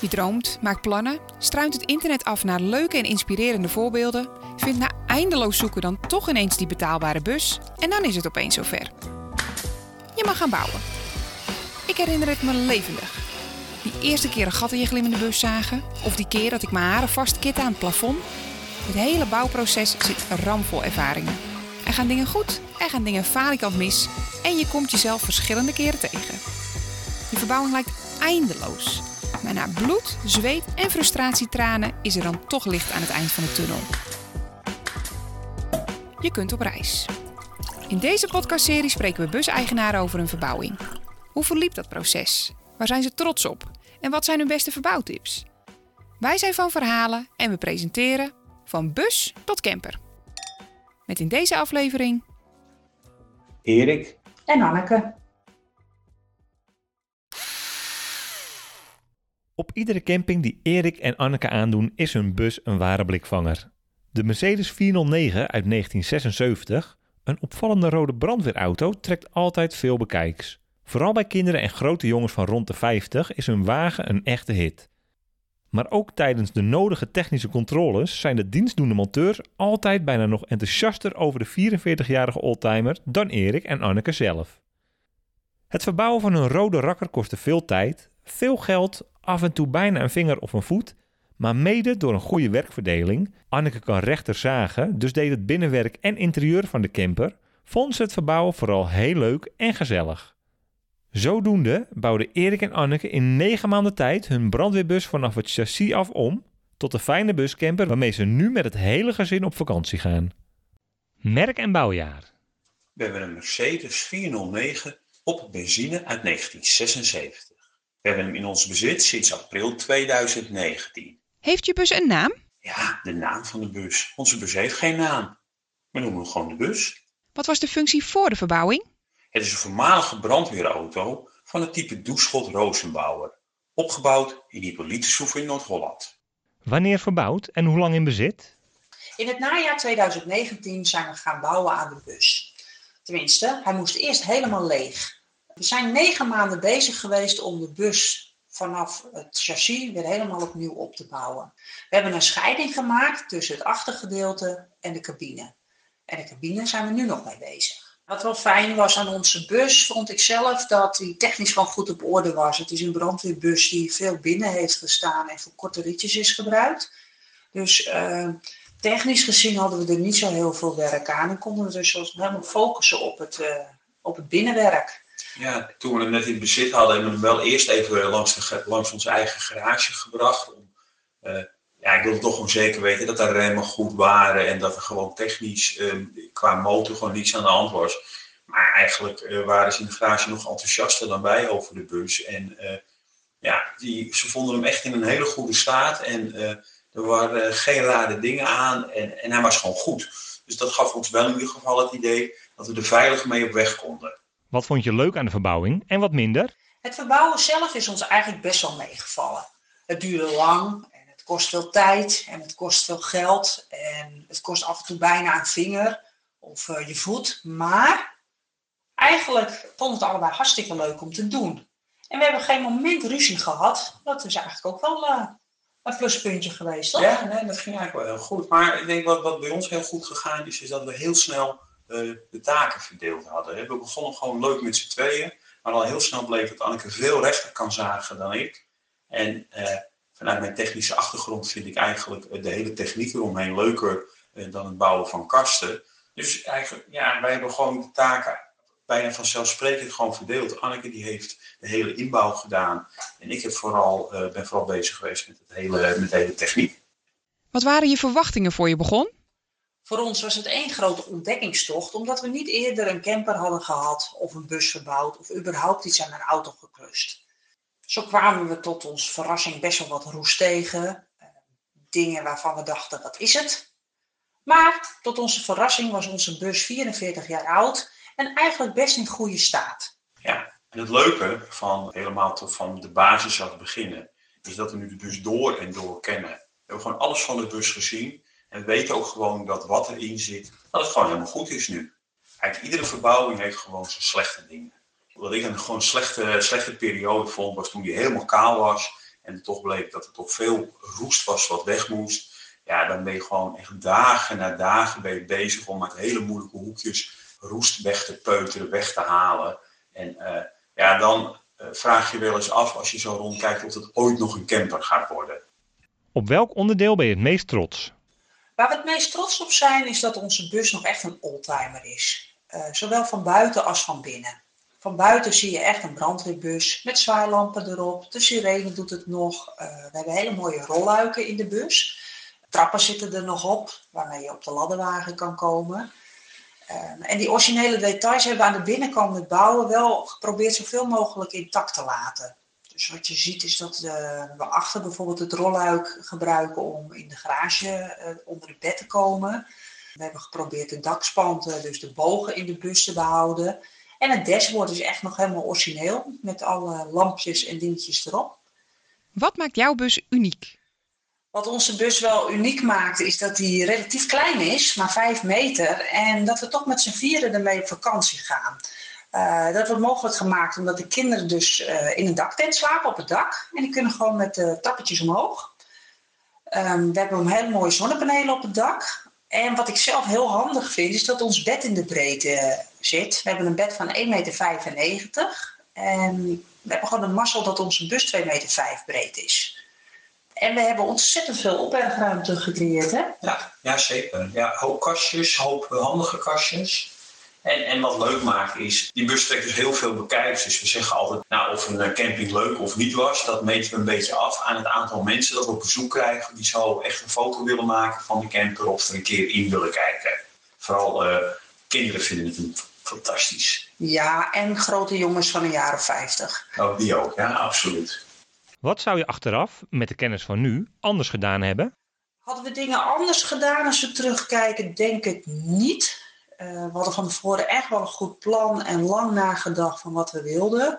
Je droomt, maakt plannen, struint het internet af naar leuke en inspirerende voorbeelden, vindt na eindeloos zoeken dan toch ineens die betaalbare bus en dan is het opeens zover. Je mag gaan bouwen. Ik herinner het me levendig. Die eerste keer een gat in je glimmende bus zagen, of die keer dat ik mijn haren vastkit aan het plafond. Het hele bouwproces zit ramvol ervaringen. Er gaan dingen goed, er gaan dingen falikant mis en je komt jezelf verschillende keren tegen. Je verbouwing lijkt eindeloos. Maar na bloed, zweet en frustratietranen is er dan toch licht aan het eind van de tunnel. Je kunt op reis. In deze podcastserie spreken we buseigenaren over hun verbouwing. Hoe verliep dat proces? Waar zijn ze trots op? En wat zijn hun beste verbouwtips? Wij zijn van verhalen en we presenteren van bus tot camper. Met in deze aflevering Erik, En Anneke. Op iedere camping die Erik en Anneke aandoen is hun bus een ware blikvanger. De Mercedes 409 uit 1976, een opvallende rode brandweerauto, trekt altijd veel bekijks. Vooral bij kinderen en grote jongens van rond de 50 is hun wagen een echte hit. Maar ook tijdens de nodige technische controles zijn de dienstdoende monteurs altijd bijna nog enthousiaster over de 44-jarige oldtimer dan Erik en Anneke zelf. Het verbouwen van een rode rakker kostte veel tijd, veel geld, af en toe bijna een vinger of een voet, maar mede door een goede werkverdeling, Anneke kan rechter zagen, dus deed het binnenwerk en interieur van de camper, vond ze het verbouwen vooral heel leuk en gezellig. Zodoende bouwden Erik en Anneke in negen maanden tijd hun brandweerbus vanaf het chassis af om tot de fijne buscamper waarmee ze nu met het hele gezin op vakantie gaan. Merk en bouwjaar. we hebben een Mercedes 409 op benzine uit 1976. We hebben hem in ons bezit sinds april 2019. Heeft je bus een naam? Ja, de naam van de bus. Onze bus heeft geen naam. We noemen hem gewoon de bus. Wat was de functie voor de verbouwing? Het is een voormalige brandweerauto van het type Doeschot Rozenbouwer. Opgebouwd in Hippolytensoef in Noord-Holland. Wanneer verbouwd en hoe lang in bezit? In het najaar 2019 zijn we gaan bouwen aan de bus. Tenminste, hij moest eerst helemaal leeg. We zijn negen maanden bezig geweest om de bus vanaf het chassis weer helemaal opnieuw op te bouwen. We hebben een scheiding gemaakt tussen het achtergedeelte en de cabine. En de cabine zijn we nu nog mee bezig. Wat wel fijn was aan onze bus, vond ik zelf dat die technisch gewoon goed op orde was. Het is een brandweerbus die veel binnen heeft gestaan en voor korte ritjes is gebruikt. Dus eh, technisch gezien hadden we er niet zo heel veel werk aan en konden we dus helemaal focussen op het, eh, op het binnenwerk. Ja, toen we hem net in bezit hadden, hebben we hem wel eerst even langs, de, langs onze eigen garage gebracht. Om, eh, ja, ik wilde toch gewoon zeker weten dat de remmen goed waren en dat er gewoon technisch eh, qua motor gewoon niets aan de hand was. Maar eigenlijk eh, waren ze in de garage nog enthousiaster dan wij over de bus. En eh, ja, die, ze vonden hem echt in een hele goede staat en eh, er waren geen rare dingen aan en, en hij was gewoon goed. Dus dat gaf ons wel in ieder geval het idee dat we er veilig mee op weg konden. Wat vond je leuk aan de verbouwing en wat minder? Het verbouwen zelf is ons eigenlijk best wel meegevallen. Het duurde lang en het kost veel tijd en het kost veel geld en het kost af en toe bijna een vinger of eh, je voet. Maar eigenlijk vonden we het allebei hartstikke leuk om te doen. En we hebben geen moment ruzie gehad. Dat is eigenlijk ook wel eh, een pluspuntje geweest, toch? Ja, nee, dat ging eigenlijk wel heel goed. Maar ik denk wat, wat bij ons heel goed gegaan is, is dat we heel snel de taken verdeeld hadden. We begonnen gewoon leuk met z'n tweeën. Maar al heel snel bleek dat Anneke veel rechter kan zagen dan ik. En eh, vanuit mijn technische achtergrond vind ik eigenlijk eh, de hele techniek eromheen leuker eh, dan het bouwen van kasten. Dus eigenlijk, ja, wij hebben gewoon de taken bijna vanzelfsprekend gewoon verdeeld. Anneke die heeft de hele inbouw gedaan. En ik heb vooral, eh, ben vooral bezig geweest met, het hele, met de hele techniek. Wat waren je verwachtingen voor je begon? Voor ons was het één grote ontdekkingstocht, omdat we niet eerder een camper hadden gehad, of een bus verbouwd, of überhaupt iets aan een auto geklust. Zo kwamen we tot ons verrassing best wel wat roest tegen. eh, Dingen waarvan we dachten, wat is het? Maar tot onze verrassing was onze bus 44 jaar oud en eigenlijk best in goede staat. Ja, en het leuke van helemaal tot van de basis af beginnen, is dat we nu de bus door en door kennen. We hebben gewoon alles van de bus gezien. En we weten ook gewoon dat wat erin zit, dat het gewoon helemaal goed is nu. Eigenlijk iedere verbouwing heeft gewoon zijn slechte dingen. Wat ik een gewoon slechte, slechte periode vond, was toen die helemaal kaal was. en toch bleek dat er toch veel roest was wat weg moest, ja, dan ben je gewoon echt dagen na dagen bezig om uit hele moeilijke hoekjes roest weg te peuteren, weg te halen. En uh, ja, dan uh, vraag je wel eens af als je zo rondkijkt of het ooit nog een camper gaat worden. Op welk onderdeel ben je het meest trots? Waar we het meest trots op zijn, is dat onze bus nog echt een oldtimer is. Uh, zowel van buiten als van binnen. Van buiten zie je echt een brandweerbus met zwaailampen erop. De sirene doet het nog. Uh, we hebben hele mooie rolluiken in de bus. Trappen zitten er nog op, waarmee je op de ladderwagen kan komen. Uh, en die originele details hebben we aan de binnenkant met bouwen wel geprobeerd zoveel mogelijk intact te laten. Dus wat je ziet is dat we achter bijvoorbeeld het rolluik gebruiken om in de garage uh, onder het bed te komen. We hebben geprobeerd de dakspanten, dus de bogen in de bus te behouden. En het dashboard is echt nog helemaal origineel, met alle lampjes en dingetjes erop. Wat maakt jouw bus uniek? Wat onze bus wel uniek maakt, is dat die relatief klein is, maar 5 meter. En dat we toch met z'n vieren ermee op vakantie gaan. Uh, dat wordt mogelijk gemaakt omdat de kinderen dus uh, in een daktent slapen op het dak. En die kunnen gewoon met de tappetjes omhoog. Um, we hebben een hele mooie zonnepanelen op het dak. En wat ik zelf heel handig vind, is dat ons bed in de breedte zit. We hebben een bed van 1,95 meter. En we hebben gewoon een mazzel dat onze bus 2,5 meter breed is. En we hebben ontzettend veel opbergruimte gecreëerd, hè? Ja, ja zeker. Ja, hoop kastjes, hoop handige kastjes. En, en wat leuk maakt is, die bus trekt dus heel veel bekijkers. Dus we zeggen altijd, nou, of een camping leuk of niet was, dat meten we een beetje af aan het aantal mensen dat we op bezoek krijgen. Die zo echt een foto willen maken van de camper of er een keer in willen kijken. Vooral uh, kinderen vinden het fantastisch. Ja, en grote jongens van een jaar of 50. Oh, die ook, ja, absoluut. Wat zou je achteraf, met de kennis van nu, anders gedaan hebben? Hadden we dingen anders gedaan als we terugkijken? Denk ik niet. Uh, we hadden van tevoren echt wel een goed plan en lang nagedacht van wat we wilden.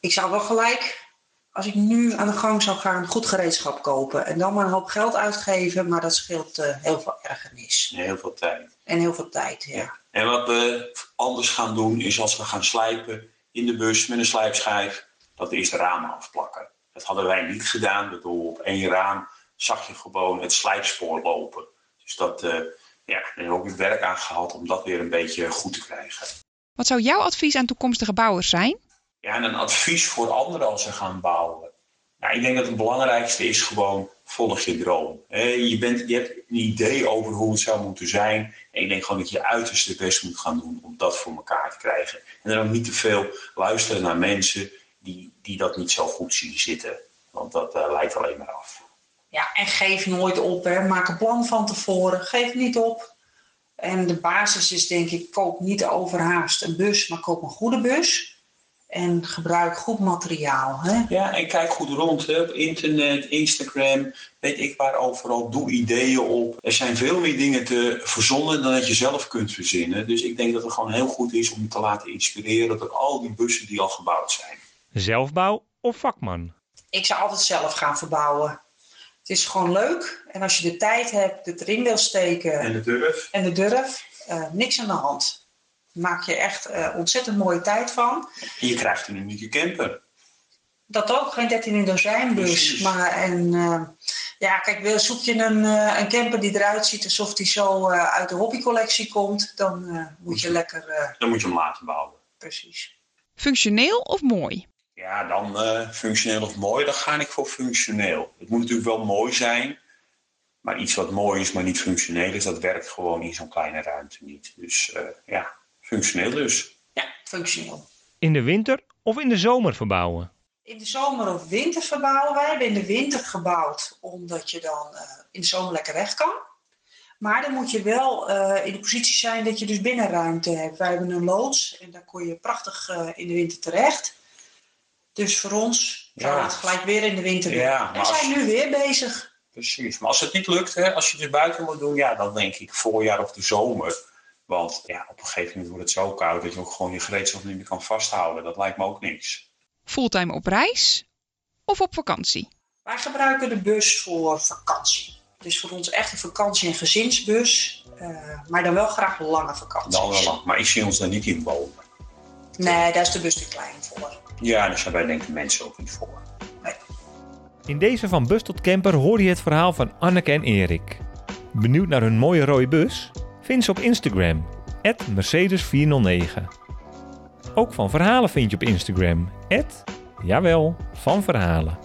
Ik zou wel gelijk, als ik nu aan de gang zou gaan, goed gereedschap kopen. En dan maar een hoop geld uitgeven, maar dat scheelt uh, heel veel ergernis. En heel veel tijd. En heel veel tijd, ja. ja. En wat we anders gaan doen, is als we gaan slijpen in de bus met een slijpschijf, dat eerst de ramen afplakken. Dat hadden wij niet gedaan. Bedoel, op één raam zag je gewoon het slijpspoor lopen. Dus dat, uh, ja, daar hebben we ook het werk aan gehad om dat weer een beetje goed te krijgen. Wat zou jouw advies aan toekomstige bouwers zijn? Ja, en een advies voor anderen als ze gaan bouwen. Nou, ik denk dat het belangrijkste is gewoon volg je droom. Je, bent, je hebt een idee over hoe het zou moeten zijn. En ik denk gewoon dat je uiterste best moet gaan doen om dat voor elkaar te krijgen. En dan ook niet te veel luisteren naar mensen die, die dat niet zo goed zien zitten. Want dat uh, leidt alleen maar af. Ja, en geef nooit op. Hè. Maak een plan van tevoren. Geef niet op. En de basis is denk ik, koop niet overhaast een bus, maar koop een goede bus. En gebruik goed materiaal. Hè? Ja, en kijk goed rond. Hè? Op internet, Instagram, weet ik waar overal. Doe ideeën op. Er zijn veel meer dingen te verzonnen dan dat je zelf kunt verzinnen. Dus ik denk dat het gewoon heel goed is om je te laten inspireren door al die bussen die al gebouwd zijn. Zelfbouw of vakman? Ik zou altijd zelf gaan verbouwen. Het is gewoon leuk. En als je de tijd hebt, het erin wil steken. En de durf. En de durf. Uh, niks aan de hand. Maak je echt uh, ontzettend mooie tijd van. En je krijgt een unieke camper. Dat ook, geen 13 in dozijn bus. Maar en, uh, ja, kijk, zoek je een, een camper die eruit ziet alsof die zo uit de hobbycollectie komt, dan moet, moet je, je lekker. dan moet je hem laten bouwen. Precies. Functioneel of mooi? Ja, dan uh, functioneel of mooi, dan ga ik voor functioneel. Het moet natuurlijk wel mooi zijn, maar iets wat mooi is, maar niet functioneel is, dat werkt gewoon in zo'n kleine ruimte niet. Dus uh, ja, functioneel dus. Ja, functioneel. In de winter of in de zomer verbouwen? In de zomer of winter verbouwen. Wij hebben in de winter gebouwd, omdat je dan uh, in de zomer lekker weg kan. Maar dan moet je wel uh, in de positie zijn dat je dus binnenruimte hebt. Wij hebben een loods en daar kon je prachtig uh, in de winter terecht. Dus voor ons het gelijk weer in de winter doen. Ja, we zijn nu weer bezig. Precies, maar als het niet lukt, hè, als je het buiten moet doen, ja, dan denk ik voorjaar of de zomer. Want ja, op een gegeven moment wordt het zo koud dat je ook gewoon je gereedschap niet meer kan vasthouden. Dat lijkt me ook niks. Fulltime op reis of op vakantie? Wij gebruiken de bus voor vakantie. Dus voor ons echt een vakantie- en gezinsbus. Uh, maar dan wel graag lange vakanties. Dan wel lang, maar ik zie ons daar niet in wonen. Nee, daar is de bus te klein voor. Ja, daar zijn wij denk ik mensen ook niet voor. Nee. In deze van bus tot camper hoor je het verhaal van Anneke en Erik. Benieuwd naar hun mooie rode bus? Vind ze op Instagram, Mercedes409. Ook van verhalen vind je op Instagram, jawel, van verhalen.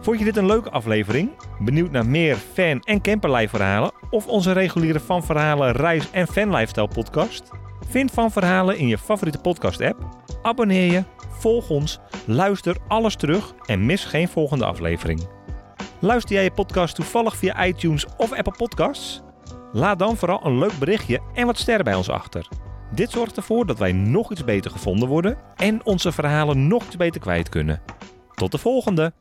Vond je dit een leuke aflevering? Benieuwd naar meer fan- en camperlife verhalen? Of onze reguliere Van Verhalen reis- en fanlifestyle podcast? Vind Van Verhalen in je favoriete podcast app. Abonneer je, volg ons, luister alles terug en mis geen volgende aflevering. Luister jij je podcast toevallig via iTunes of Apple Podcasts? Laat dan vooral een leuk berichtje en wat sterren bij ons achter. Dit zorgt ervoor dat wij nog iets beter gevonden worden en onze verhalen nog iets beter kwijt kunnen. Tot de volgende!